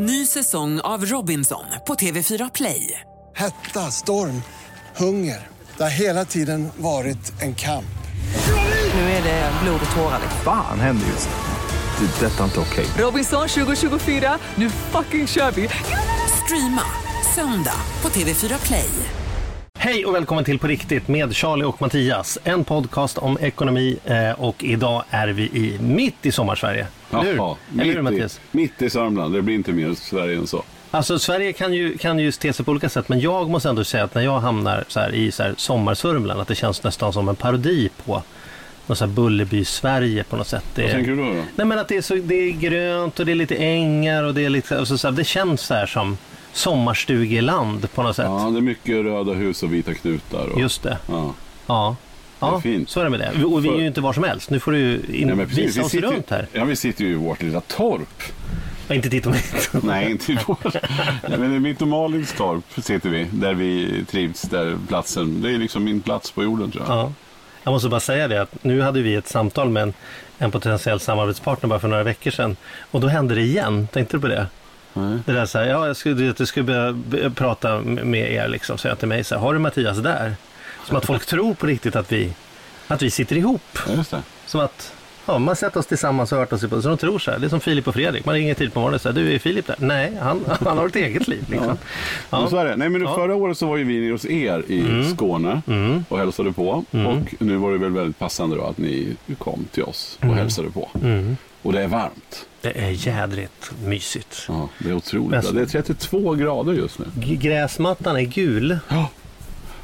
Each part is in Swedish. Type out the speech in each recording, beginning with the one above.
Ny säsong av Robinson på TV4 Play. Hetta, storm, hunger. Det har hela tiden varit en kamp. Nu är det blod och tårar. Fan händer just nu. Det. är Detta är inte okej. Robinson 2024, nu fucking kör vi! Streama söndag på TV4 Play. Hej och välkommen till På riktigt med Charlie och Mattias. En podcast om ekonomi eh, och idag är vi i, mitt i sommarsverige. Eller hur? Eller hur mitt, i, Mattias? mitt i Sörmland. Det blir inte mer Sverige än så. Alltså Sverige kan ju, kan ju te sig på olika sätt men jag måste ändå säga att när jag hamnar så här, i så här sommarsörmland att det känns nästan som en parodi på något så här Bullerby-Sverige på något sätt. Det Vad tänker du då? Nej men att det är, så, det är grönt och det är lite ängar och det är lite, alltså, så här, det känns så här som sommarstugeland på något sätt. Ja, det är mycket röda hus och vita knutar. Och, Just det. Ja. Ja. Det är Ja, fint. så är det med det. Och vi är ju inte var som helst. Nu får du in, Ja, visa Vi oss sitter, runt här. Ja, vi sitter ju i vårt lilla torp. Ja, inte titta mitt. Nej, inte i. Nej, men i mitt och Malins torp sitter vi, där vi trivs, där platsen. Det är liksom min plats på jorden tror jag. Ja. Jag måste bara säga det att nu hade vi ett samtal med en, en potentiell samarbetspartner bara för några veckor sedan. Och då hände det igen. Tänkte du på det? Nej. Det där så här, ja, jag skulle, jag skulle börja prata med er liksom, säga till mig så här, har du Mattias där? Som att folk tror på riktigt att vi, att vi sitter ihop. Ja. Som att ja, man sätter oss tillsammans och hört oss, så de tror så här. Det är som Filip och Fredrik. Man ringer tid på morgonen och säger, du är Filip där? Nej, han, han har ett eget liv. Liksom. Men så är det. Nej, men Ja. Förra året så var ju vi nere hos er i Skåne och hälsade på. Och nu var det väl väldigt passande då att ni kom till oss och hälsade på. Och det är varmt. Det är jädrigt mysigt. Ja, det är otroligt Men-. Det är 32 grader just nu. Gräsmattan är gul.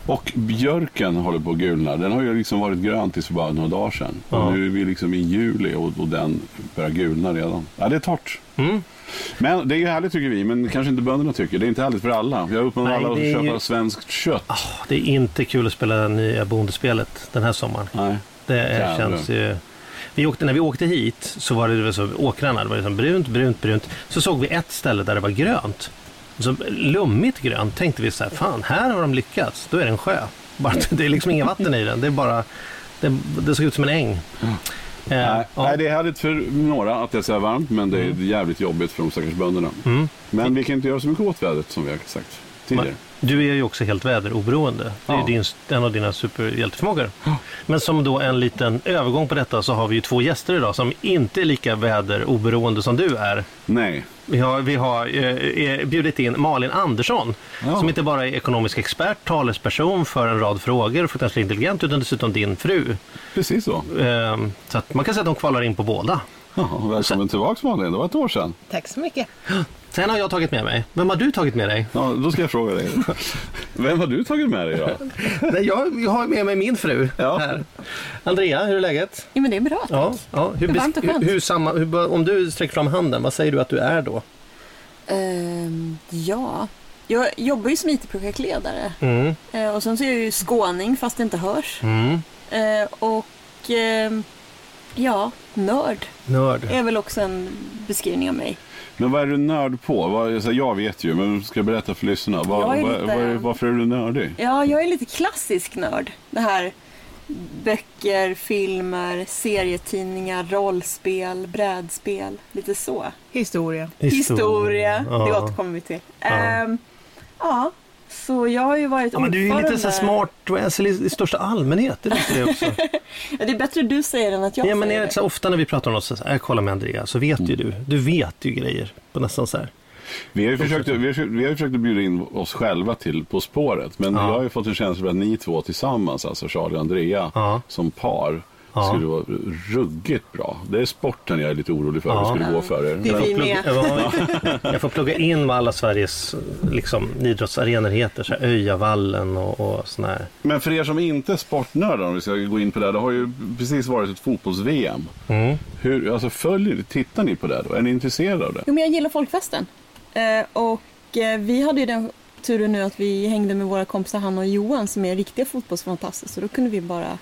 Och björken håller på att gulna. Den har ju liksom varit grön tills för bara några dagar sedan. Ja. Nu är vi liksom i juli och, och den börjar gulna redan. Ja, det är torrt. Mm. Men det är ju härligt tycker vi, men kanske inte bönderna tycker. Det är inte härligt för alla. Jag uppmanar Nej, alla att köpa ju- svenskt kött. Det är inte kul att spela det nya bondespelet den här sommaren. Nej. Det är, känns ju... Vi åkte, när vi åkte hit så var det, det var så, åkrarna, det var liksom brunt, brunt, brunt. Så såg vi ett ställe där det var grönt. Så lummigt grönt tänkte vi så här, fan här har de lyckats. Då är det en sjö. Bara, det är liksom inga vatten i den. Det är bara, det, det såg ut som en äng. Eh, Nej, ja. Mm. nej, det är härligt för några att det är så här varmt, men det är jävligt jobbigt för de stackars bönderna. Men vi kan inte göra så mycket åt vädret som vi har sagt tidigare. Du är ju också helt väderoberoende. Det är Ja. din, en av dina superhjälteförmågor. Men som då en liten övergång på detta så har vi ju två gäster idag som inte är lika väderoberoende som du är. Nej. Vi har, vi har eh, eh, bjudit in Malin Andersson Ja. som inte bara är ekonomisk expert, talesperson för en rad frågor, fruktansvärt intelligent, utan dessutom din fru. Precis så. Eh, så att man kan säga att de kvalar in på båda. Ja, välkommen tillbaka Malin, det var ett år sedan. Tack så mycket. Sen har jag tagit med mig. Vem har du tagit med dig? Ja, då ska jag fråga dig. Vem har du tagit med dig då? Nej, jag, jag har med mig min fru. Ja. Här. Andrea, hur är läget? Jo men det är bra. Ja, ja. Hur, Det är varmt och skönt. hur, hur samma, hur, om du sträcker fram handen, vad säger du att du är då? Ehm, ja, jag jobbar ju som IT-projektledare. Mm. Eh, och sen så är jag ju skåning fast det inte hörs. Mm. Eh, och ehm, ja, nörd Nörd. är väl också en beskrivning av mig. Men vad är du nörd på? Vad, jag vet ju, men ska jag berätta för lyssnarna. Vad, lite- vad är, varför är du nördig? Ja, jag är lite klassisk nörd. Det här böcker, filmer, serietidningar, rollspel, brädspel, lite så. Historia. Historia, Ja. det återkommer vi till. Ja. Ehm, ja, så jag har ju varit Ja, men du är ju lite så smart alltså, i största allmänhet. Det vet det också. Ja, det är bättre du säger än att jag ja, men säger är det så ofta när vi pratar om något så här, jag kollar med Andrea, så vet ju du. Du vet ju grejer på nästan så här. Vi har ju försökt, vi har, försökt- vi har försökt att bjuda in oss själva till På spåret. Men Ja. jag har ju fått en känsla av att ni två tillsammans, alltså Charlie och Andrea, Ja. som par, Ja. skulle vara ruggigt bra. Det är sporten jag är lite orolig för, Ja. skulle gå för er. Det är vi med. Ja, jag får plugga in vad alla Sveriges liksom, idrottsarenor heter. Så här, Öjavallen och, och såna här. Men för er som inte är sportnördar, om vi ska gå in på det, det har ju precis varit ett fotbolls-VM. Mm. Hur, alltså följer, tittar ni på det då? Är ni intresserade av det? Jo, men jag gillar folkfesten. Eh, och eh, vi hade ju den turen nu att vi hängde med våra kompisar Hanna och Johan som är riktiga fotbollsfantaster. Så då kunde vi bara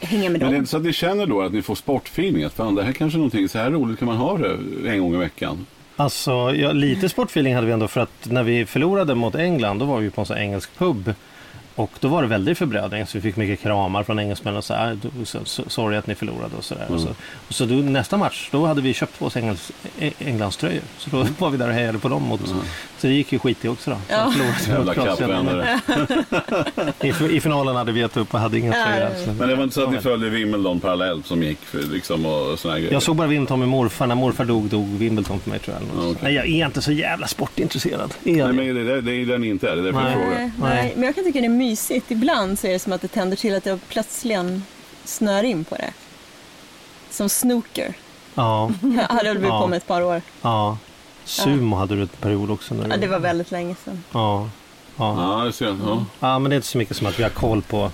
hänga med Men det är dem. inte så att ni känner då att ni får sportfeeling? Att fan, det här kanske är någonting, så här roligt kan man ha det en gång i veckan. Alltså, ja, lite sportfeeling hade vi ändå för att när vi förlorade mot England då var vi på en sån engelsk pub och då var det väldigt förbrödring, så vi fick mycket kramar från engelsmännen och så här, "Då- så, så, sorry att ni förlorade och sådär. Och så, och så då, nästa match, då hade vi köpt på oss Englands, Englandströjor. Så då var vi där och hejade på dem. Mot, Så det gick ju skit i också då. Så Ja. Jävla kappvändare. I, I finalen hade vi gett upp och hade inga tröjor alls. Men det var inte så att ni följde Wimbledon parallellt som gick för, liksom, och såna grejer? Jag såg bara Wimbledon med morfar. När morfar dog, dog Wimbledon för mig tror jag. okej. Nej, jag är inte så jävla sportintresserad. Är Nej, men det, det, det är den inte är. Det är därför jag frågar. Nej, Nej. nej, men jag kan tycka det är mysigt. Ibland så är det som att det tänder till att jag plötsligen snör in på det. Som snooker. Ja, Jag hade hållit Ja. på med ett par år. ja. Sumo hade du ett period också. När du... Ja, det var väldigt länge sedan. Ja. Ja. Ja, det ser jag. Ja. ja, men det är inte så mycket som att vi har koll på...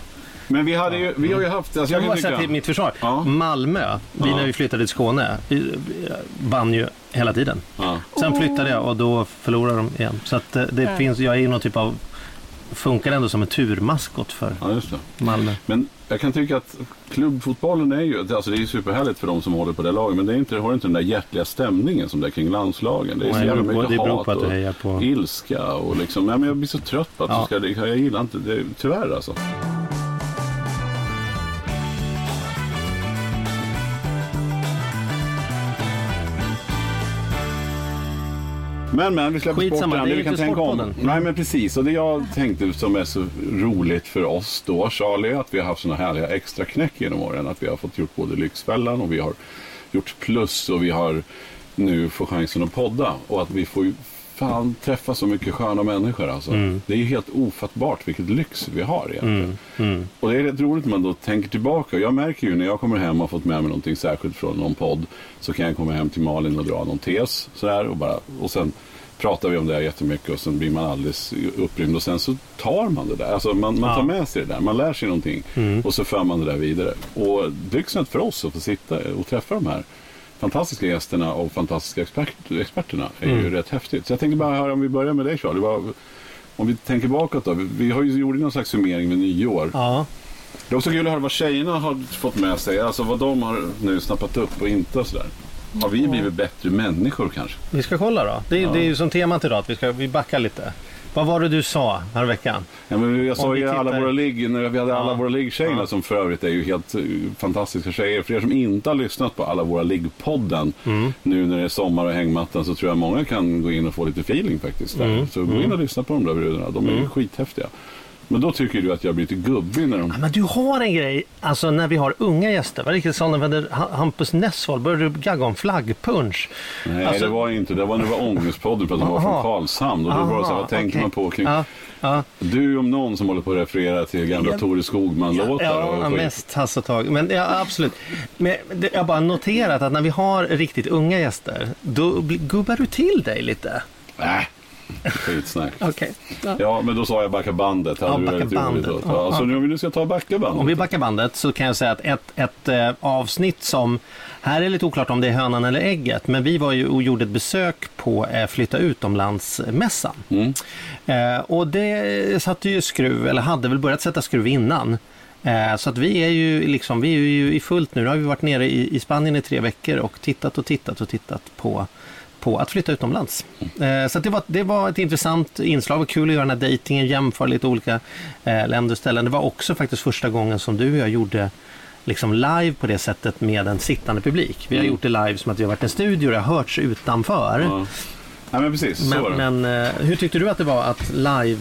Men vi, hade ju, vi har ju haft... Alltså, Jag vill bara säga till mitt försvar. Ja. Malmö, vi Ja. när vi flyttade till Skåne, vi vi vann ju hela tiden. ja. Sen flyttade jag och då förlorade de igen. Så att eh, det Ja. finns, jag är ju någon typ av, funkar ändå som en turmaskot för ja, just det. Malmö. Men jag kan tycka att klubbfotbollen är ju, alltså det är superhärligt för de som håller på det laget, men det är inte, det har inte den där hjärtliga stämningen som det är kring landslagen. Det är så jävla mycket det beror hat på att du och hejar på- ilska och liksom, nej, men jag blir så trött på att Ja. du ska, jag gillar inte det, tyvärr alltså. Men men, vi släpper Skitsamma, sporten. det vi kan tänka om. Sportpodden. Nej men precis, och det jag tänkte som är så roligt för oss då Charlie, är att vi har haft såna härliga extra knäck genom åren. Att vi har fått gjort både Lyxfällan och vi har gjort plus och vi har nu får chansen att podda. Och att vi får fan träffa så mycket sköna människor alltså. Det är helt ofattbart vilket lyx vi har egentligen. Och det är rätt roligt när man då tänker tillbaka. Jag märker ju när jag kommer hem och har fått med mig någonting särskilt från någon podd. Så kan jag komma hem till Malin och dra någon tes sådär. Och, bara, och sen pratar vi om det här jättemycket och sen blir man alldeles upprymd. Och sen så tar man det där. Alltså man, man tar med sig det där. Man lär sig någonting. Och så för man det där vidare. Och lyxet för oss att få sitta och träffa de här fantastiska gästerna och fantastiska expert, experterna är ju rätt häftigt. Så jag tänkte bara höra om vi börjar med dig Charlie. Vad, om vi tänker bakåt då. Vi, har ju gjort någon slags summering med nyår. Ja, Det är också kul att höra vad tjejerna har fått med sig. Alltså vad de har nu snappat upp och inte och sådär. Har vi blivit bättre människor kanske? vi ska kolla då. Det, är- det är ju som temat idag, att vi, ska, vi backar lite. Vad var det du sa här veckan? Ja, men jag sa ju alla våra ligg, när vi hade alla Ja. våra liggtjejerna Ja. som för övrigt är ju helt eh, fantastiska tjejer. För er som inte har lyssnat på alla våra liggpodden Mm. nu när det är sommar och hängmattan så tror jag många kan gå in och få lite feeling faktiskt. Mm. Så gå in och lyssna på de där brudarna, de är ju skithäftiga. Men då tycker du att jag blir lite gubbig när de... Ja, Men du har en grej, alltså när vi har unga gäster. Vad riktigt sa när Hampus Nessvold började du gagga om flaggpunch. Nej, Alltså- det var inte. Det var när det var Ångestpodden för att de var från Karlshamn. Och då var det så här, vad tänker okej. man på kring... Ja, ja. Du om någon som håller på att referera till gamla Ja. Tore Skogman-låtar. Ja, skit. mest Hasse och Tage. Men ja, absolut. Men det, jag har bara noterat att när vi har riktigt unga gäster, då gubbar du till dig lite. Äh, skitsnack. Okej. Ja. Ja, men då sa jag backa bandet. Hade Ja, du backa bandet. Ja, Ja, så nu om vi nu ska ta backa bandet. Om vi backar bandet så kan jag säga att ett, ett eh, avsnitt som, här är lite oklart om det är hönan eller ägget, men vi var ju och gjorde ett besök på eh, Flytta utomlands-mässan. Mm. Eh, och det satte ju skruv, eller hade väl börjat sätta skruv innan. Så att vi är ju liksom, vi är ju i fullt nu. Nu har vi varit nere i, i Spanien i tre veckor och tittat och tittat och tittat på på att flytta utomlands. Eh, så det, var, det var ett intressant inslag. Var kul att göra den här dejtingen, jämföra lite olika eh, länder och ställen. Det var också faktiskt första gången som du och jag gjorde liksom live på det sättet med en sittande publik. Vi har Mm. gjort det live som att vi har varit i en studio och det har hörts utanför. Ja. Nej, men precis. så var det. Men, men eh, hur tyckte du att det var att live,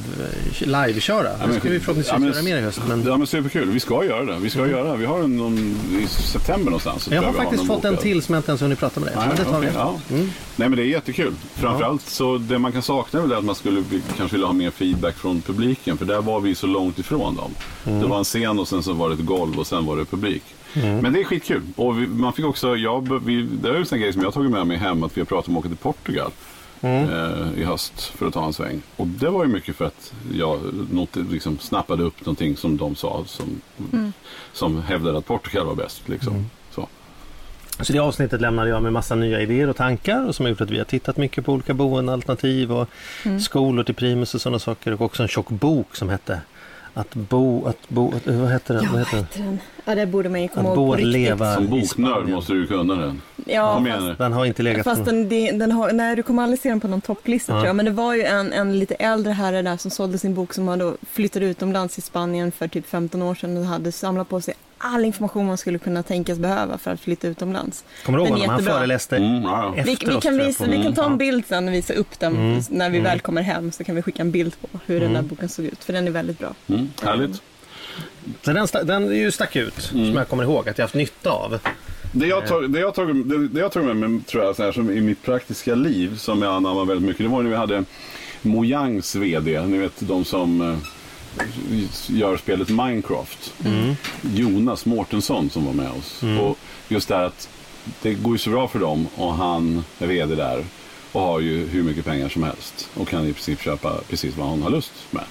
live-köra? Ja, det ska vi förhoppningsvis ja, men- göra mer i höst. Men Ja men superkul, vi ska göra det. Vi ska göra det. Vi har en, någon, i september någonstans. så jag har faktiskt någon fått en till som jag inte ens hunnit prata med dig. Nej, men det tar okej, vi. ja. Mm. Nej men det är jättekul. Framförallt så det man kan sakna är att man skulle kanske vilja ha mer feedback från publiken. För där var vi så långt ifrån dem. Mm. Det var en scen och sen så var det ett golv och sen var det publik. Men det är skitkul. Och vi, man fick också, jag, vi, det är en grej som jag har tagit med mig hem att vi har pratat om att åka till Portugal. Mm. Eh, i höst för att ta en sväng. Och det var ju mycket för att jag not, liksom, snappade upp någonting som de sa som, som hävdade att Portugal var bäst. Liksom. Mm. Så. Så det avsnittet lämnade jag med massa nya idéer och tankar och som har gjort att vi har tittat mycket på olika boendealternativ och skolor till primus och sådana saker och också en tjock bok som hette att bo, att bo, att, vad heter den? Ja, vad heter den? Ja, det borde man ju komma Att ihåg på leva Som boknörd måste du kunna den. Ja, Kom fast, igen nu. Den har inte legat fast den, den har, nej, du kommer aldrig se den på någon topplista Ja. tror jag. Men det var ju en, en lite äldre herre där som sålde sin bok som hade flyttat utomlands i Spanien för typ 15 år sedan och hade samlat på sig all information man skulle kunna tänkas behöva för att flytta utomlands. Kommer du ihåg honom? Han föreläste Mm, ja. Vi, efter vi, oss, kan jag, visa, vi kan ta en bild sen och visa upp den Mm. när vi Mm. väl kommer hem så kan vi skicka en bild på hur den där boken såg ut för den är väldigt bra. Mm, härligt. Så den, den är ju stack ut, Mm. som jag kommer ihåg att jag haft nytta av. Det jag tog, det jag tog, det, det jag tog med mig tror jag, så här, som i mitt praktiska liv som jag anammar väldigt mycket. Det var när vi hade Mojangs VD, ni vet de som eh, gör spelet Minecraft. Jonas Mårtensson som var med oss. Och just det här att det går ju så bra för dem och han är VD där och har ju hur mycket pengar som helst och kan i princip köpa precis vad han har lust med.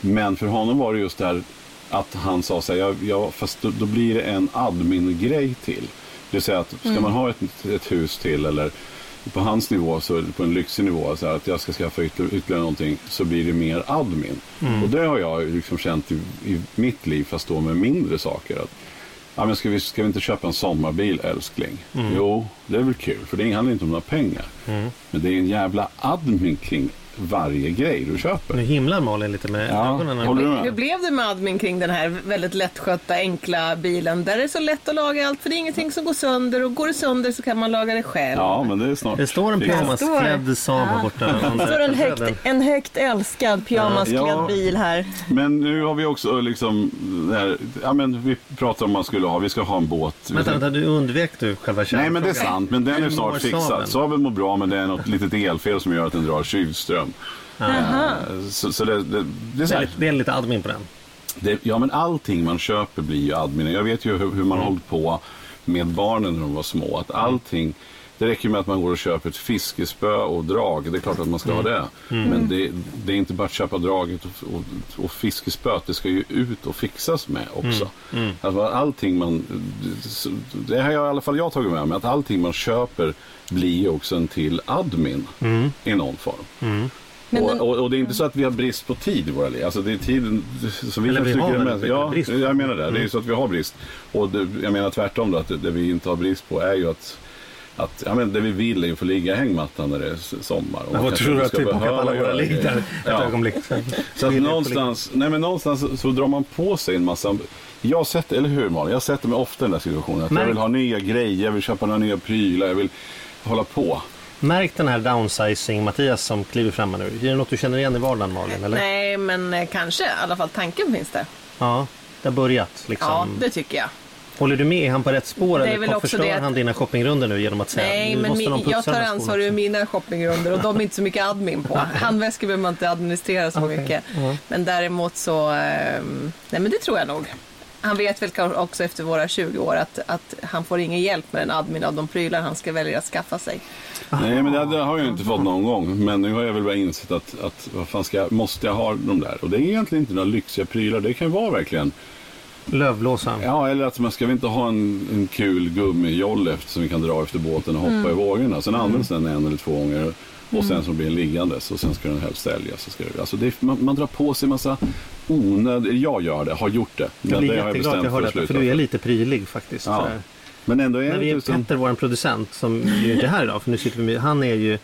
Men för honom var det just det här att han sa så här, ja, ja, fast då, då blir det en admin-grej till. Det vill säga att ska man ha ett, ett hus till eller på hans nivå, så på en lyxig nivå, så här, att jag ska skaffa ytterligare, ytterligare någonting så blir det mer admin. Och det har jag liksom känt i, i mitt liv fast då med mindre saker. Att, ja, men ska, vi, ska vi inte köpa en sommarbil älskling? Jo, det är väl kul för det handlar inte om några pengar. Men det är en jävla admin kring varje grej du köper. Nu himlar Malin lite med Ja, ögonen. håller du Hur med? blev det med admin kring den här väldigt lättskötta, enkla bilen? Där är det så lätt att laga allt, för det är ingenting som går sönder och går det sönder så kan man laga det själv. Ja, men det är snart. Det står en pyjamasklädd Saab här borta. Det står en högt, en högt älskad pyjamasklädd Ja. bil här. Men nu har vi också liksom, det här, ja men vi pratar om man skulle ha, vi ska ha en båt. Vänta, vänta, du undvek du själva kärnfrågan? Nej men det är sant, men den är snart fixad. Saaben mår bra men det är något litet elfel som gör att den drar kylström. Eh, Så, så det, det, det är Det så är, här, lite, det är lite admin på den. det, ja men allting man köper blir ju admin. Jag vet ju hur, hur man har hållit på med barnen när de var små. Att allting, det räcker med att man går och köper ett fiskespö och drag. Det är klart att man ska ha det. Men det, det är inte bara att köpa draget och, och, och fiskespöet. Det ska ju ut och fixas med också. Alltså, allting man, det har jag, i alla fall jag tagit med mig. Att allting man köper blir också en till admin i någon form. Men och, och, och det är inte så att vi har brist på tid i våra liv. Alltså det är tiden som vi Eller vi har lite Ja, brist. Mm. jag menar det. Det är ju så att vi har brist. Och det, jag menar tvärtom då, att det, det vi inte har brist på är ju att att, ja, men det vi vill är ju att få ligga i hängmattan när det är sommar. Och kanske tror inte att ska vi behöva alla våra ligg det. där ett Ja. ögonblick. Så att någonstans, nej men någonstans så- drar man på sig en massa... Jag sätter, eller hur Malin? Jag sätter mig ofta i den där situationen. Att jag vill ha nya grejer, jag vill köpa några nya prylar, jag vill hålla på. Märk den här downsizing Mattias som kliver fram nu. Är det något du känner igen i vardagen Malin? Eller? Nej, men eh, kanske. I alla fall tanken finns där. Ja, det har börjat liksom. Ja, det tycker jag. Håller du med? Är han på rätt spår Det är eller väl också förstör det att- han dina shoppingrunder nu genom att säga Nej, nu men min, jag tar ansvar också. mina shoppinggrunder och de är inte så mycket admin på. Handväskor behöver man inte administrera så Okej, mycket. ja. Men däremot så, ehm, nej men det tror jag nog. Han vet väl kanske också efter våra 20 år att, att han får ingen hjälp med en admin av de prylar han ska välja att skaffa sig. Nej, men det, det har jag inte fått någon gång. Men nu har jag väl bara insett att, att vad fan ska jag, måste jag ha de där? Och det är egentligen inte några lyxiga prylar. Det kan ju vara verkligen, Lövblåsan. ja eller att man ska väl inte ha en, en kul gummijolle som vi kan dra efter båten och hoppa i vågorna. Sen används den en eller två gånger. Och sen så blir den liggandes och sen ska den helst säljas. Så ska det, alltså det, är- man, man drar på sig massa onödigt, jag gör det, har gjort det. Jag blir det har jag jätteglad att jag hör detta, för du är lite prydlig faktiskt. Ja. sådär. Men ändå är När det vi, tusen... Petter, vår producent, som ju inte är här idag, för nu sitter vi med, han är ju,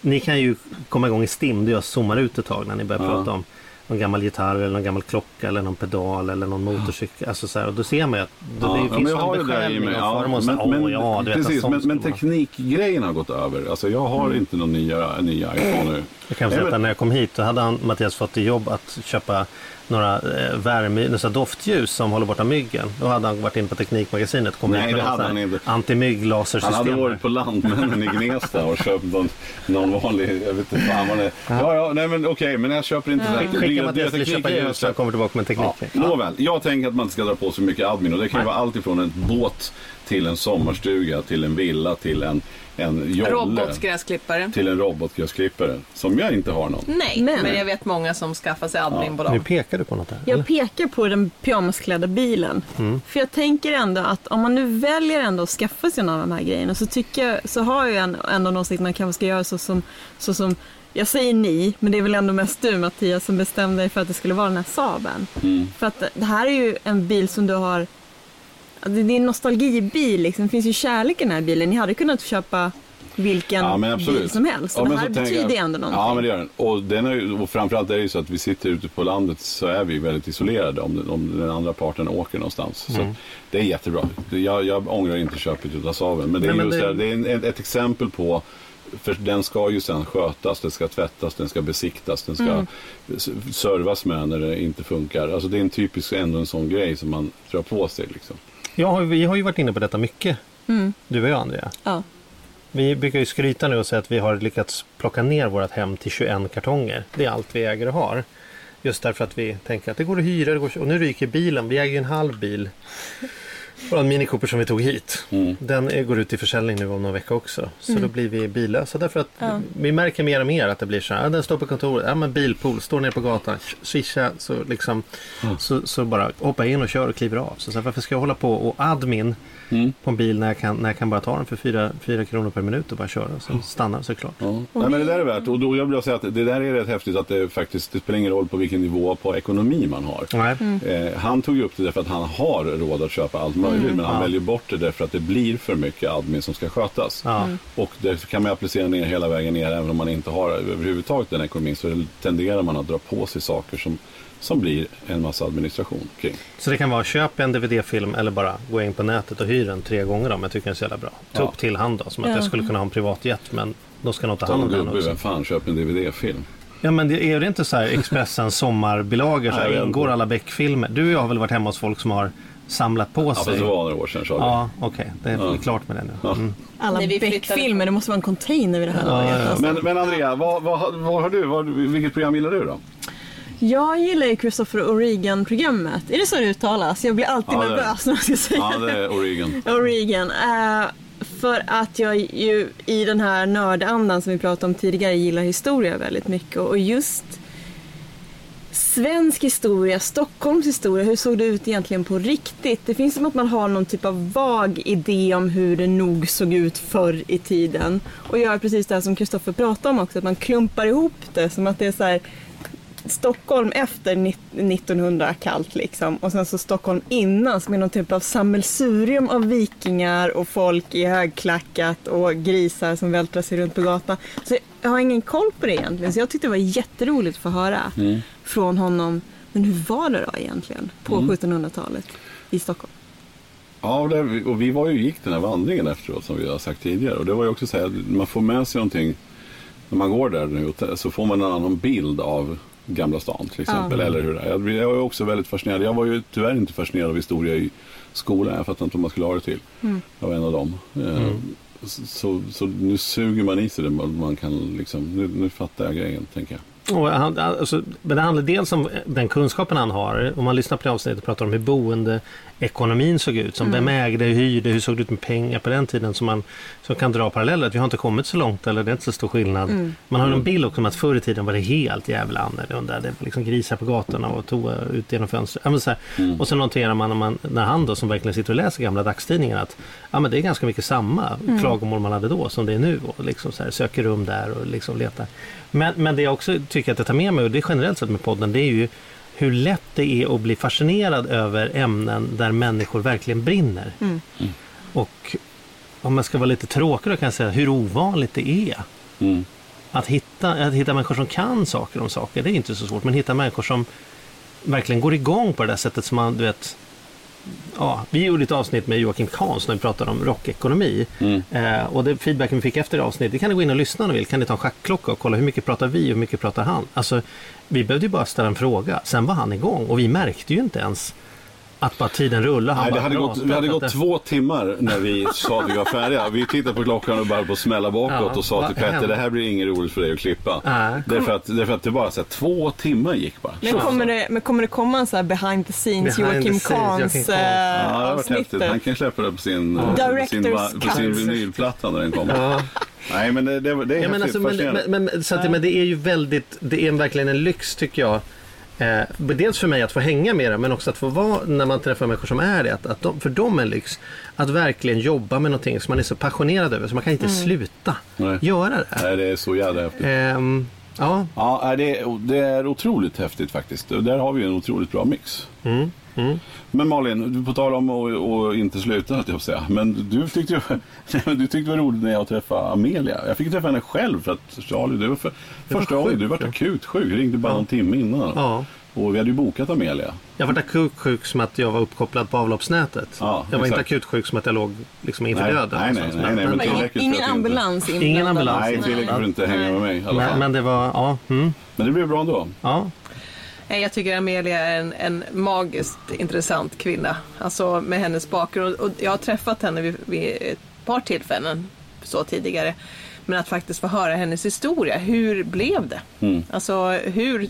ni kan ju komma igång i stim, då jag zoomar ut ett tag när ni börjar Ja. prata om någon gammal gitarr eller någon gammal klocka eller någon pedal eller någon motorcykel. Alltså så här, och då ser man ju att då, Ja, det ja, finns har en mig. av Ja, form och så, men, ja, du precis, men, men teknikgrejen har gått över. Alltså jag har inte någon nya, nya iPhone nu. Jag kan säga att när jag kom hit då hade han, Mattias fått i jobb att köpa några eh, värme, några doftljus som håller borta myggen. Då hade han varit inne på Teknikmagasinet och kommit Nej, det hade han inte. antimygglasersystem. Han hade varit på Lantmännen i Gnesta och köpt någon, någon vanlig, jag vet inte fan vad det är. Ja, ja, nej men okej, men jag köper inte det. Skicka Mattias till köpa ljus så jag kommer tillbaka med teknik. Ja, nåväl, jag tänker att man inte ska dra på sig mycket admin och det kan ju vara allt ifrån en båt till en sommarstuga, till en villa, till en, en jolle. Robotgräsklippare. Till en robotgräsklippare. Som jag inte har någon. Nej, Men- men, jag vet många som skaffar sig adminbolag. Nu pekar du på något där. Jag eller? pekar på den pyjamasklädda bilen. För jag tänker ändå att om man nu väljer ändå att skaffa sig någon av de här grejerna så tycker jag, så har jag en- ändå en åsikt att man kanske ska göra så som, så som jag säger ni, men det är väl ändå mest du Mattias som bestämde dig för att det skulle vara den här Saaben. För att det här är ju en bil som du har, det är en nostalgibil liksom, det finns ju kärlek i den här bilen. Ni hade kunnat köpa vilken Ja, men bil som helst. Ja, och det men här så betyder jag- ändå någonting. Ja, men det gör den. Och, den är, och framförallt är det ju så att vi sitter ute på landet så är vi väldigt isolerade om den, om den andra parten åker någonstans. Så Mm. det är jättebra. Jag, jag ångrar inte köpet utav Saaben. Men det är Nej, men just det- det... det är en, ett, ett exempel på för den ska ju sen skötas, den ska tvättas, den ska besiktas, den ska Mm. servas med när det inte funkar. Alltså det är en typisk ändå en sån grej som man drar på sig. Liksom. Har, vi har ju varit inne på detta mycket. Mm. Du och jag Andrea. Ja. Vi brukar ju skryta nu och säga att vi har lyckats plocka ner vårt hem till 21 kartonger. Det är allt vi äger och har. Just därför att vi tänker att det går att hyra. Det går, och nu ryker bilen. Vi äger ju en halv bil. Vår Mini Cooper som vi tog hit. Mm. Den är- går ut i försäljning nu om någon vecka också. Så Mm. då blir vi billösa. Därför att Ja. vi märker mer och mer att det blir så här. Den står på kontoret. Ja men bilpool. Står ner på gatan. Swisha. Så liksom. Så, så bara hoppa in och kör och kliver av. Så, så här, varför ska jag hålla på och admin Mm. på en bil när jag kan, när jag kan bara ta den för 4 kronor per minut och bara köra. och Sen stannar så är det klart. Ja. Nej, men det där är värt. Och då jag vill säga att det där är rätt häftigt att det faktiskt det spelar ingen roll på vilken nivå på ekonomi man har. Nej. Eh, han tog ju upp det därför att han har råd att köpa allt möjligt men han Ja. väljer bort det därför att det blir för mycket admin som ska skötas. Ja. Och det kan man applicera ner hela vägen ner även om man inte har överhuvudtaget den ekonomin så tenderar man att dra på sig saker som, som blir en massa administration kring. Så det kan vara köp en DVD-film eller bara gå in på nätet och hyr den tre gånger om jag tycker den är så jävla bra. Ta Ja. upp till hand då. Som att Ja. jag skulle kunna ha en privatjet men då ska någon ta Ta hand en om den gubbe, också. vem fan köper en DVD-film? Ja men det, är det inte så här Expressens sommarbilagor? Så här, ingår alla Beck-filmer? Du och jag har väl varit hemma hos folk som har samlat på Ja, sig? fast det var några år sedan. Ja, okej. Det är Ja. klart med det nu. Ja. Mm. Alla Beck-filmer, det måste vara en container vid det här Ja, laget. ja. Alltså. Men, men Andrea, vad, vad, vad har du? Vad, vilket program gillar du då? Jag gillar ju Christopher O'Regan-programmet. Är det så det uttalas? Jag blir alltid Ja, det det. nervös när jag ska säga Ja, det är Oregon. O'Regan. Eh, för att jag ju i den här nördandan som vi pratade om tidigare gillar historia väldigt mycket. Och just svensk historia, Stockholms historia, hur såg det ut egentligen på riktigt? Det finns som att man har någon typ av vag idé om hur det nog såg ut förr i tiden. Och gör precis det här som Kristoffer pratade om också, att man klumpar ihop det som att det är så här Stockholm efter nitt- 1900 kallt liksom och sen så Stockholm innan som är någon typ av sammelsurium av vikingar och folk i högklackat och grisar som vältrar sig runt på gatan. Så jag har ingen koll på det egentligen så jag tyckte det var jätteroligt att få höra från honom. Men hur var det då egentligen på 1700-talet i Stockholm? Ja, och, vi var ju, gick den här vandringen efteråt som vi har sagt tidigare. Och det var ju också så här, att man får med sig någonting när man går där nu så får man en annan bild av Gamla stan till exempel. Ja. Eller hur det är. Jag, jag ju också väldigt fascinerad. Jag var ju tyvärr inte fascinerad av historia i skolan. Jag fattar inte vad man skulle ha det till. Jag var en av dem. Eh, Så, så nu suger man i sig det. Man kan liksom, nu, nu fattar jag grejen, tänker jag. Och han, alltså, men det handlar dels om den kunskapen han har. Om man lyssnar på det avsnittet och pratar om hur boendeekonomin såg ut. Som Vem ägde, hyrde, hur såg det ut med pengar på den tiden. Som man som kan dra paralleller. Att vi har inte kommit så långt eller det är inte så stor skillnad. Man har en bild också om att förr i tiden var det helt jävla annorlunda. Det var liksom grisar på gatorna och toa ut genom fönstret. Ja, så här. Och så noterar man när, man när han då som verkligen sitter och läser gamla dagstidningar att ja, men det är ganska mycket samma klagomål man hade då som det är nu. Och liksom så här, söker rum där och liksom letar. Men, men det jag också tycker att jag tar med mig och det är generellt sett med podden det är ju hur lätt det är att bli fascinerad över ämnen där människor verkligen brinner. Och om man ska vara lite tråkig då kan jag säga hur ovanligt det är. Mm. Att hitta, att hitta människor som kan saker om saker, det är inte så svårt. Men hitta människor som verkligen går igång på det där sättet som man, du vet, Ja, vi gjorde ett avsnitt med Joakim Kahns när vi pratade om rockekonomi. Mm. Eh, och det feedbacken vi fick efter avsnittet, det kan ni gå in och lyssna om ni vill. Kan ni ta en schackklocka och kolla hur mycket pratar vi och hur mycket pratar han? Alltså, vi behövde ju bara ställa en fråga, sen var han igång och vi märkte ju inte ens Att bara tiden rullar. Han Nej, det bara hade gått, vi hade gått två timmar när vi sa att vi var färdiga. Vi tittade på klockan och började på att smälla bakåt Ja, och sa till Petter, det här blir inget roligt för dig att klippa. Nej. Därför att, därför att det bara så här, två timmar gick bara. Men kommer, det, men kommer det komma en sån här behind the scenes Behind Joakim Kahns eh, Ja, det har varit avsnitt? häftigt. Han kan släppa det på sin, på sin, på sin vinylplatta när den kommer. Ja. Nej, men det, det, det är Ja, men, häftigt. alltså, men, men, men, så att, men det är ju väldigt, det är verkligen en lyx tycker jag. Eh, dels för mig att få hänga med det men också att få vara när man träffar människor som är det. Att, att de, för dem är lyx att verkligen jobba med någonting som man är så passionerad över så man kan inte sluta Nej. göra det. Nej, det är så jävla häftigt. Ehm, ja, Ja, det är, det är otroligt häftigt faktiskt. Och Där har vi en otroligt bra mix. Mm, Men Malin, du på tal om att inte sluta, höll jag säga. Men du tyckte ju du tyckte det var roligt när jag träffade Amelia. Jag fick träffa henne själv för att Charlie, du var för, första gången du var ja. akut sjuk. Ringde bara någon timme innan. ja. Och vi hade ju bokat Amelia. Jag var akut sjuk som att jag var uppkopplad på avloppsnätet. Ja, jag var inte exakt. akut sjuk som att jag låg liksom inför Nej, döden. nej, nej, någonstans. nej, nej, men ingen inte- ambulans inblandad. Ingen ambulans. Nej, tillräckligt för att inte hänga med mig men, men det var, ja. Mm, Men det blev bra ändå. ja. Jag tycker Amelia är en, en magiskt intressant kvinna. Alltså med hennes bakgrund. Och jag har träffat henne vid, vid ett par tillfällen så tidigare. Men att faktiskt få höra hennes historia. Hur blev det? Mm. Alltså hur,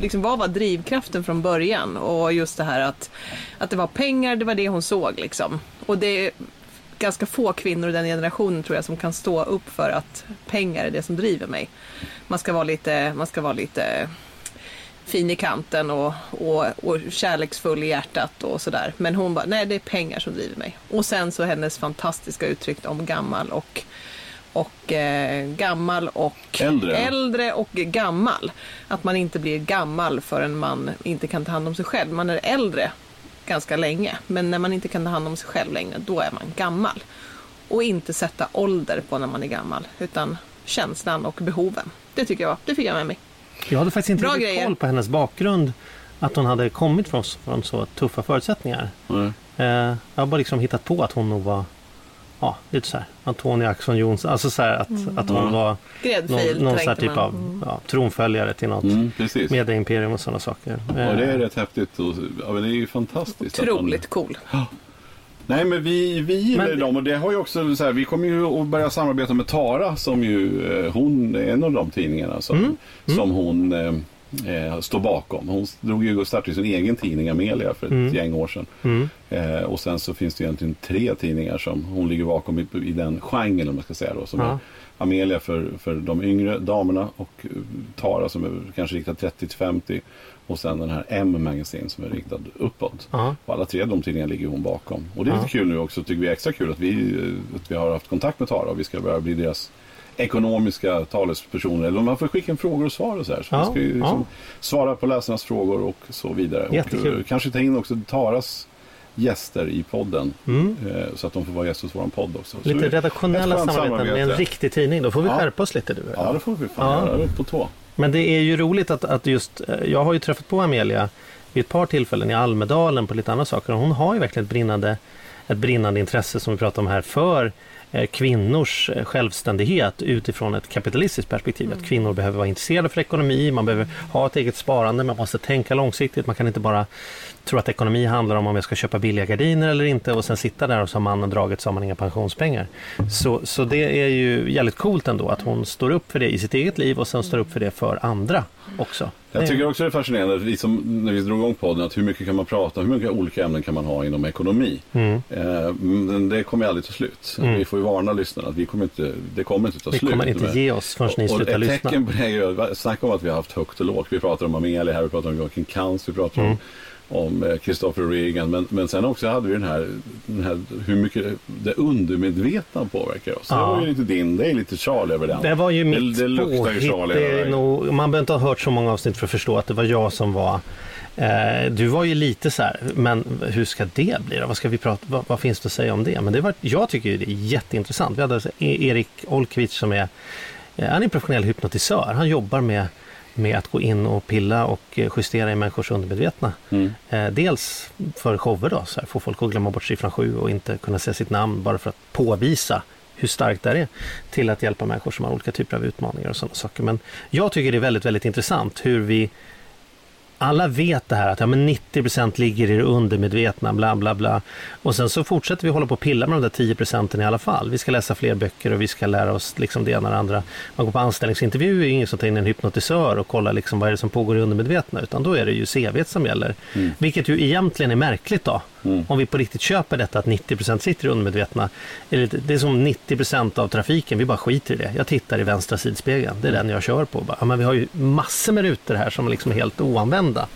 liksom, vad var drivkraften från början? Och just det här att, att det var pengar, det var det hon såg liksom. Och det är ganska få kvinnor i den generationen tror jag som kan stå upp för att pengar är det som driver mig. Man ska vara lite, man ska vara lite fin i kanten och, och, och kärleksfull i hjärtat och sådär. Men hon bara, nej det är pengar som driver mig. Och sen så hennes fantastiska uttryck om gammal och och eh, gammal och Äldre. äldre och gammal. Att man inte blir gammal förrän man inte kan ta hand om sig själv. Man är äldre ganska länge, men när man inte kan ta hand om sig själv längre, då är man gammal. Och inte sätta ålder på när man är gammal, utan känslan och behoven. Det tycker jag, det fick jag med mig. Jag hade faktiskt inte Bra riktigt grejer. koll på hennes bakgrund. Att hon hade kommit från, från så tuffa förutsättningar. Nej. Eh, jag har bara liksom hittat på att hon nog var ja, lite så här Antonia Axon Johnson. Alltså så här att, att hon Mm. var någon, Gräddfil någon så här tänkte typ man. av ja, tronföljare till något Mm, precis. medieimperium och sådana saker. Och det är Eh, rätt häftigt. Och, ja, men det är ju fantastiskt. att hon- Otroligt cool. Nej men vi, vi gillar Men- dem och det har ju också så här, vi kommer ju att börja samarbeta med Tara som ju eh, hon är en av de tidningarna som, Mm. som hon eh, eh, står bakom. Hon drog ju och startade sin egen tidning Amelia för ett Mm. gäng år sedan. mm, Eh, och sen så finns det egentligen tre tidningar som hon ligger bakom i, i den genren om man ska säga då. Som Ja. är Amelia för, för de yngre damerna och eh, Tara som är kanske riktad 30 till 50. Och sen den här M Magazine som är riktad uppåt. ja. Och alla tre de tidningarna ligger hon bakom. Och det är Ja. lite kul nu också, tycker vi är extra kul att vi, eh, att vi har haft kontakt med Tara och vi ska börja bli deras ekonomiska talespersoner. Eller man får skicka in frågor och svar och så här. Så Ja, vi ska ju liksom ja. svara på läsarnas frågor och så vidare. Jättekul. Och eh, kanske ta in också Taras gäster i podden. Mm. eh, Så att de får vara gäster hos vår podd också. Så Lite vi- redaktionella samarbeten med en riktig tidning. Då får vi Ja. skärpa oss lite du. Ja, det får vi fan Ja. göra. Upp på tå. Men det är ju roligt att, att just, eh, jag har ju träffat på Amelia vid ett par tillfällen i Almedalen på lite andra saker. Och hon har ju verkligen ett brinnande, ett brinnande intresse som vi pratade om här för kvinnors eh, självständighet utifrån ett kapitalistiskt perspektiv. Att kvinnor behöver vara intresserade för ekonomi, man behöver ha ett eget sparande, man måste tänka långsiktigt. Man kan inte bara tro att ekonomi handlar om om jag ska köpa billiga gardiner eller inte och sen sitta där och så har mannen dragit så har man inga pensionspengar. Så, så det är ju jävligt coolt ändå att hon står upp för det i sitt eget liv och sen står upp för det för andra också. Jag tycker också det är fascinerande, vi som, när vi drog igång podden, att hur mycket kan man prata, hur mycket olika ämnen kan man ha inom ekonomi? Mm. Eh, det kommer ju aldrig ta slut. Mm. Vi får ju varna lyssnarna att vi kommer inte, det kommer inte ta Vi slut. kommer inte med- ge oss förrän ni och slutar lyssna. tecken på det är ju, snacka om att vi har haft högt och lågt. Vi pratar om Amelia här, vi pratar om Joakim Kans, vi pratar Mm. Om eh, Christopher Reagan, men, men sen också hade vi den här, den här hur mycket det undermedvetna påverkar oss. Det Ja. var ju lite din, det är lite Charlie över den. Det var ju mitt det, det luktar ju. Charlie. Det nog, man behöver inte ha hört så många avsnitt för att förstå att det var jag som var eh, du var ju lite så här, men hur ska det bli då? Vad, ska vi prata, vad, vad finns det att säga om det? Men det var, jag tycker ju det är jätteintressant. Vi hade alltså E- Erik Olkvist som är, eh, han är professionell hypnotisör. Han jobbar med, med att gå in och pilla och eh, justera i människors undermedvetna. Mm. Eh, dels för shower då, så här, få folk att glömma bort siffran sju och inte kunna säga sitt namn bara för att påvisa hur starkt det är till att hjälpa människor som har olika typer av utmaningar och sådana saker. Men jag tycker det är väldigt, väldigt intressant hur vi alla vet det här att ja, men 90% ligger i det undermedvetna, bla bla bla. Och sen så fortsätter vi hålla på och pilla med de där 10 procenten i alla fall. Vi ska läsa fler böcker och vi ska lära oss liksom det ena och det andra. Man går på anställningsintervju, är ingen som tar in en hypnotisör och kollar liksom vad är det som pågår i undermedvetna, utan då är det ju CV som gäller. Mm. Vilket ju egentligen är märkligt då. Om vi på riktigt köper detta att 90% sitter i undermedvetna. Eller Det är som 90% av trafiken, vi bara skiter i det. Jag tittar i vänstra sidospegeln, det är den jag kör på. Bara, men vi har ju massor med rutor här som liksom är helt oanvända.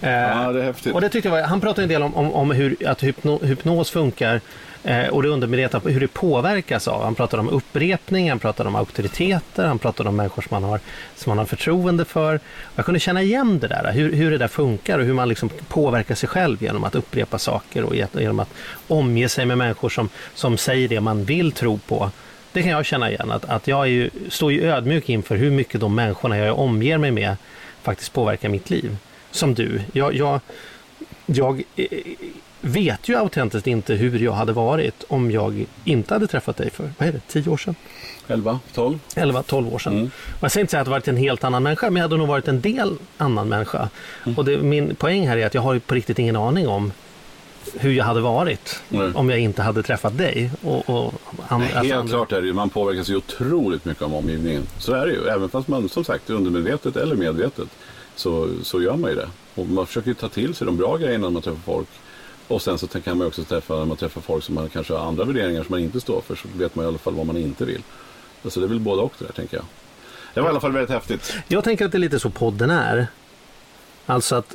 Eh, Ja, det är häftigt. och det tyckte jag var, han pratade en del om, om, om hur att hypno, hypnos funkar eh, Eh, och det undermedvetna, hur det påverkas av. Han pratar om upprepning, han pratar om auktoriteter, han pratar om människor som man har, som man har förtroende för. Jag kunde känna igen det där, hur, hur det där funkar och hur man liksom påverkar sig själv genom att upprepa saker och genom att omge sig med människor som, som säger det man vill tro på. Det kan jag känna igen, att, att jag är ju, står ju ödmjuk inför hur mycket de människorna jag omger mig med faktiskt påverkar mitt liv. Som du. Jag, jag, jag eh, vet ju autentiskt inte hur jag hade varit om jag inte hade träffat dig för, vad är det, 10 år sedan? 11, 12? 11-12 år sedan. Mm. Och jag säger inte säga att jag varit en helt annan människa, men jag hade nog varit en del annan människa. Och det, min poäng här är att jag har på riktigt ingen aning om hur jag hade varit Nej. om jag inte hade träffat dig. Och, och and, alltså Helt andra- klart är det ju, man påverkas ju otroligt mycket av omgivningen. Så är det ju, även fast man som sagt undermedvetet eller medvetet så, så gör man ju det. Och man försöker ju ta till sig de bra grejerna när man träffar folk. Och sen så kan man också träffa, när man träffar folk som man kanske har andra värderingar som man inte står för, så vet man i alla fall vad man inte vill. Alltså det är väl både och det där tänker jag. Det var i alla fall väldigt häftigt. Jag tänker att det är lite så podden är. Alltså att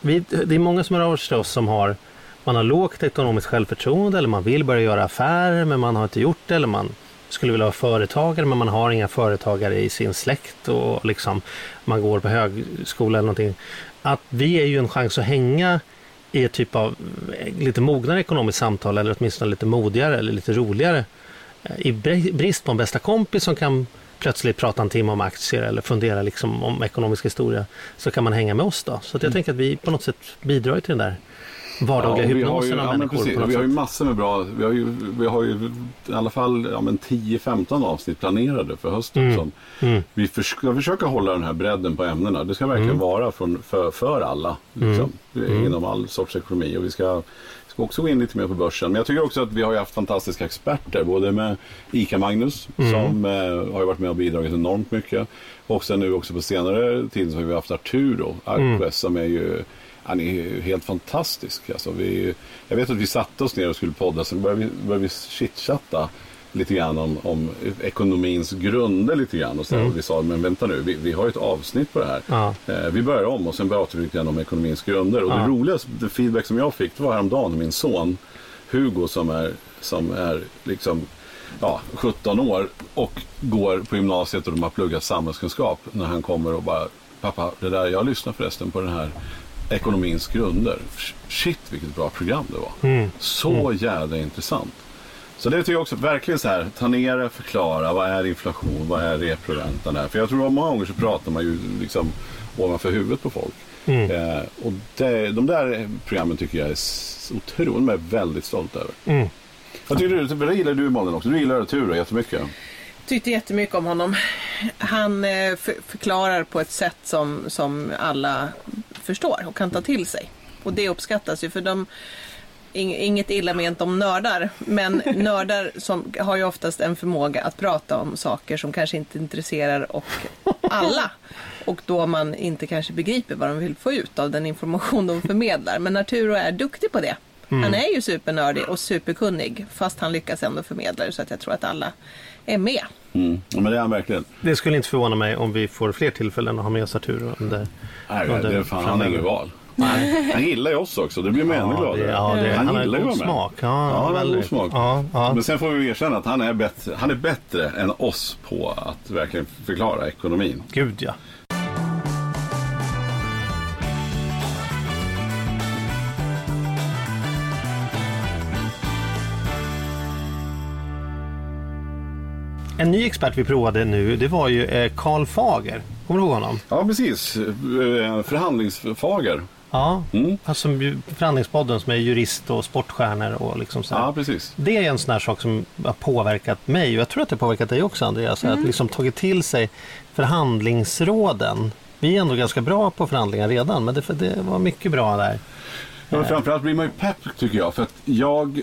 vi, det är många som hör av sig till oss som har man har lågt ekonomiskt självförtroende eller man vill börja göra affärer men man har inte gjort det eller man skulle vilja vara företagare men man har inga företagare i sin släkt och liksom man går på högskola eller någonting. Att vi är ju en chans att hänga i ett typ av eh, lite mognare ekonomiskt samtal eller åtminstone lite modigare eller lite roligare. Eh, I brist på en bästa kompis som kan plötsligt prata en timme om aktier eller fundera liksom om ekonomisk historia så kan man hänga med oss då. Så jag tänker att vi på något sätt bidrar till den där vardagliga ju, hypnosen av ja, människor. precis, vi har ju massor med bra, vi har ju, vi har ju i alla fall ja, men 10-15 avsnitt planerade för hösten. Mm. Mm. Vi förs- ska försöka hålla den här bredden på ämnena. Det ska verkligen Mm. vara från, för, för alla. Liksom, Inom all sorts ekonomi. Och vi ska, ska också gå in lite mer på börsen. Men jag tycker också att vi har haft fantastiska experter. Både med ICA-Magnus Mm. som eh, har varit med och bidragit enormt mycket. Och sen nu också på senare tid så har vi haft Arturo Arquez Mm. som är ju han är ju helt fantastisk. Alltså vi, jag vet att vi satte oss ner och skulle podda, sen började vi, började vi chitchatta lite grann om, om ekonomins grunder lite grann. Och, så, Mm. och vi sa, men vänta nu, vi, vi har ju ett avsnitt på det här. Ja. Eh, vi börjar om och sen pratar vi lite grann om ekonomins grunder. Och Ja. det roligaste feedback som jag fick det var häromdagen min son Hugo som är, som är liksom ja, 17 år och går på gymnasiet och de har pluggat samhällskunskap. När han kommer och bara, pappa, det där, jag lyssnar förresten på den här ekonomins grunder. Shit vilket bra program det var. Mm. Så jävla intressant. Så det tycker jag också, verkligen så här, ta ner det, förklara, vad är inflation, vad är reproräntan här? För jag tror att många gånger så pratar man ju liksom ovanför huvudet på folk. Mm. Eh, och det, de där programmen tycker jag är otroligt, de är jag väldigt stolt över. Mm. Vad tycker du, vad gillar du Malin också? Du gillar Arturo jättemycket. Tyckte jättemycket om honom. Han eh, för, förklarar på ett sätt som, som alla förstår och kan ta till sig. Och det uppskattas ju för de Inget illa ment om nördar, men nördar som har ju oftast en förmåga att prata om saker som kanske inte intresserar och alla. Och då man inte kanske begriper vad de vill få ut av den information de förmedlar. Men Arturo är duktig på det. Han är ju supernördig och superkunnig fast han lyckas ändå förmedla det så att jag tror att alla är med. Mm. Ja, men det är han verkligen. Det skulle inte förvåna mig om vi får fler tillfällen att ha med oss Arturo under Nej, under det är fan, han har inget val. Han gillar ju oss också, det blir man ännu gladare. ja, det, han, har gillar ju god att smak. Ja, Ja, han har god smak. Ja, ja. Men sen får vi erkänna att han är, bättre, han är bättre än oss på att verkligen förklara ekonomin. Gud ja. En ny expert vi provade nu, det var ju eh, Karl Fager. Kommer du ihåg honom? Ja, precis. Eh, Förhandlingsfager. Ja, Mm. alltså Förhandlingspodden som är jurist och sportstjärnor och liksom så här. Ja, precis. Det är en sån här sak som har påverkat mig och jag tror att det har påverkat dig också Andreas. Att liksom tagit till sig förhandlingsråden Vi är ändå ganska bra på förhandlingar redan, men det, det var mycket bra där. Ja, framförallt blir man ju pepp tycker jag. För att jag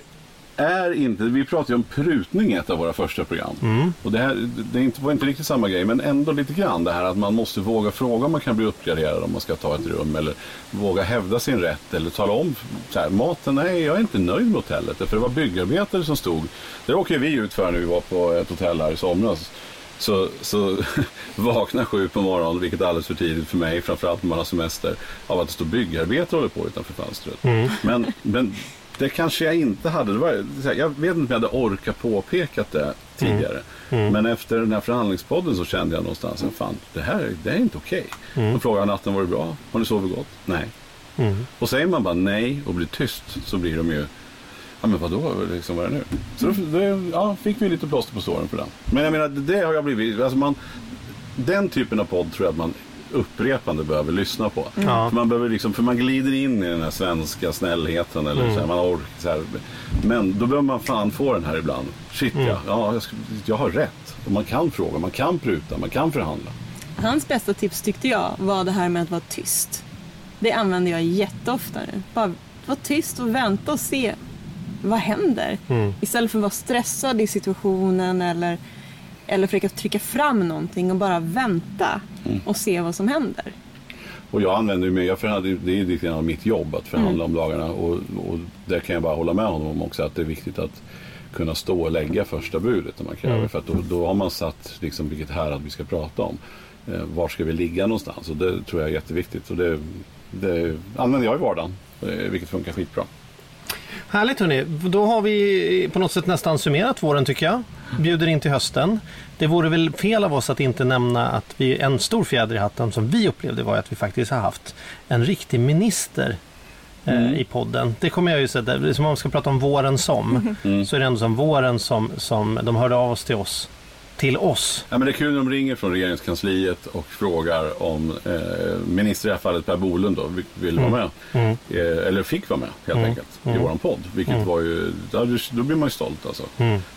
är inte, vi pratade ju om prutning i ett av våra första program. Och det, här, det är inte, var inte riktigt samma grej, men ändå lite grann det här att man måste våga fråga om man kan bli uppgraderad om man ska ta ett rum. Eller våga hävda sin rätt eller tala om så här, maten, nej jag är inte nöjd med hotellet. För det var byggarbetare som stod, det råkade vi ut för när vi var på ett hotell här i somras. Så, så vaknar sju på morgonen, vilket är alldeles för tidigt för mig, framförallt när man har semester, av att det står byggarbetare och håller på utanför fönstret. Men, men det kanske jag inte hade. Var, jag vet inte om jag hade orkat påpekat det tidigare. Men efter den här förhandlingspodden så kände jag någonstans att fan, det här det är inte okej. De frågar natten var det bra? Har ni sovit gott? Nej. Och säger man bara nej och blir tyst så blir de ju Ja men vadå, liksom, vad är det nu? Så då, det, ja, fick vi lite plåster på såren för den. Men jag menar, det har jag blivit, alltså man, den typen av podd tror jag att man upprepande behöver lyssna på. Ja. För, man behöver liksom, för man glider in i den här svenska snällheten. Eller så här, man orkar, så här. Men då behöver man fan få den här ibland. Shit ja, ja jag, jag har rätt. Och man kan fråga, man kan pruta, man kan förhandla. Hans bästa tips tyckte jag var det här med att vara tyst. Det använder jag jätteofta nu. Bara vara tyst och vänta och se vad händer. Istället för att vara stressad i situationen eller, eller försöka trycka fram någonting och bara vänta och se vad som händer. Och jag använder mig, jag förhandlar, det är lite grann av mitt jobb att förhandla om lagarna. Och, och där kan jag bara hålla med honom om också att det är viktigt att kunna stå och lägga första budet när man kräver. För att då, då har man satt liksom vilket härad vi ska prata om. Eh, var ska vi ligga någonstans? Och det tror jag är jätteviktigt. Och det, det använder jag i vardagen, eh, vilket funkar skitbra. Härligt hörni, då har vi på något sätt nästan summerat våren tycker jag. Bjuder in till hösten. Det vore väl fel av oss att inte nämna att vi, en stor fjäder i hatten som vi upplevde var att vi faktiskt har haft en riktig minister eh, i podden. Det kommer jag ju säga, som om man ska prata om våren som, så är det ändå som våren som, som de hörde av oss till oss. Till oss. Ja, men det är kul när de ringer från regeringskansliet och frågar om eh, minister i det här fallet Per Bolund då, vill- vara med. Eh, eller fick vara med helt enkelt i våran podd. Vilket var ju, då blir man ju stolt alltså.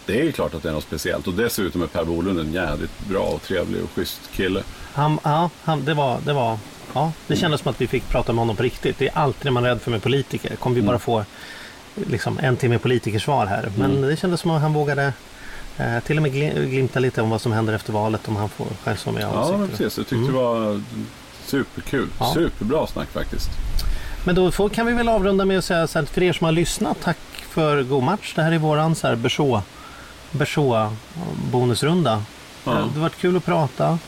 Det är ju klart att det är något speciellt och dessutom är Per Bolund en jävligt bra och trevlig och schysst kille. Han, ja, han, det var, det var, ja, det kändes som att vi fick prata med honom på riktigt. Det är alltid man är rädd för med politiker. Kommer vi bara få liksom, en timme politikersvar här. Men det kändes som att han vågade eh, till och med glim- glimta lite om vad som händer efter valet om han får själv som jag Ja, men precis. Jag tyckte det var superkul. Ja. Superbra snack faktiskt. Men då får, kan vi väl avrunda med att säga så här, för er som har lyssnat, tack för god match. Det här är våran så här Berså, Berså bonusrunda. Ja. Det har varit kul att prata.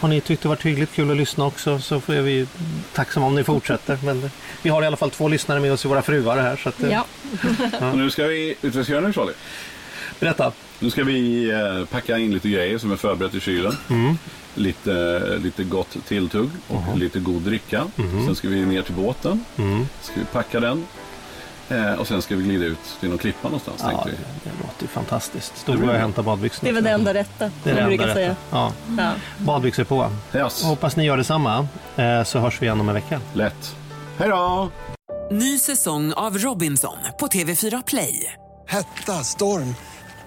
Har ni tyckt det varit hyggligt kul att lyssna också så får vi tacksamma om ni fortsätter. Men vi har i alla fall två lyssnare med oss i våra fruar här. Så att, eh, Ja. Och nu ska vi, vi ska göra nu Charlie? Berätta. Nu ska vi eh, packa in lite grejer som är förberett i kylen. Lite, lite gott tilltugg och lite god dricka. Sen ska vi ner till båten. Ska vi packa den. Eh, och sen ska vi glida ut till någon klippa någonstans Ja, det, det låter ju fantastiskt. Då går jag och hämtar badbyxorna. Det var det enda rätta, Det är det jag enda rätta. säga. Ja. Ja. Badbyxor på. Yes. Hoppas ni gör detsamma. Eh, så hörs vi igen om en vecka. Lätt. Hej då! Ny säsong av Robinson på TV4 Play. Hetta, storm,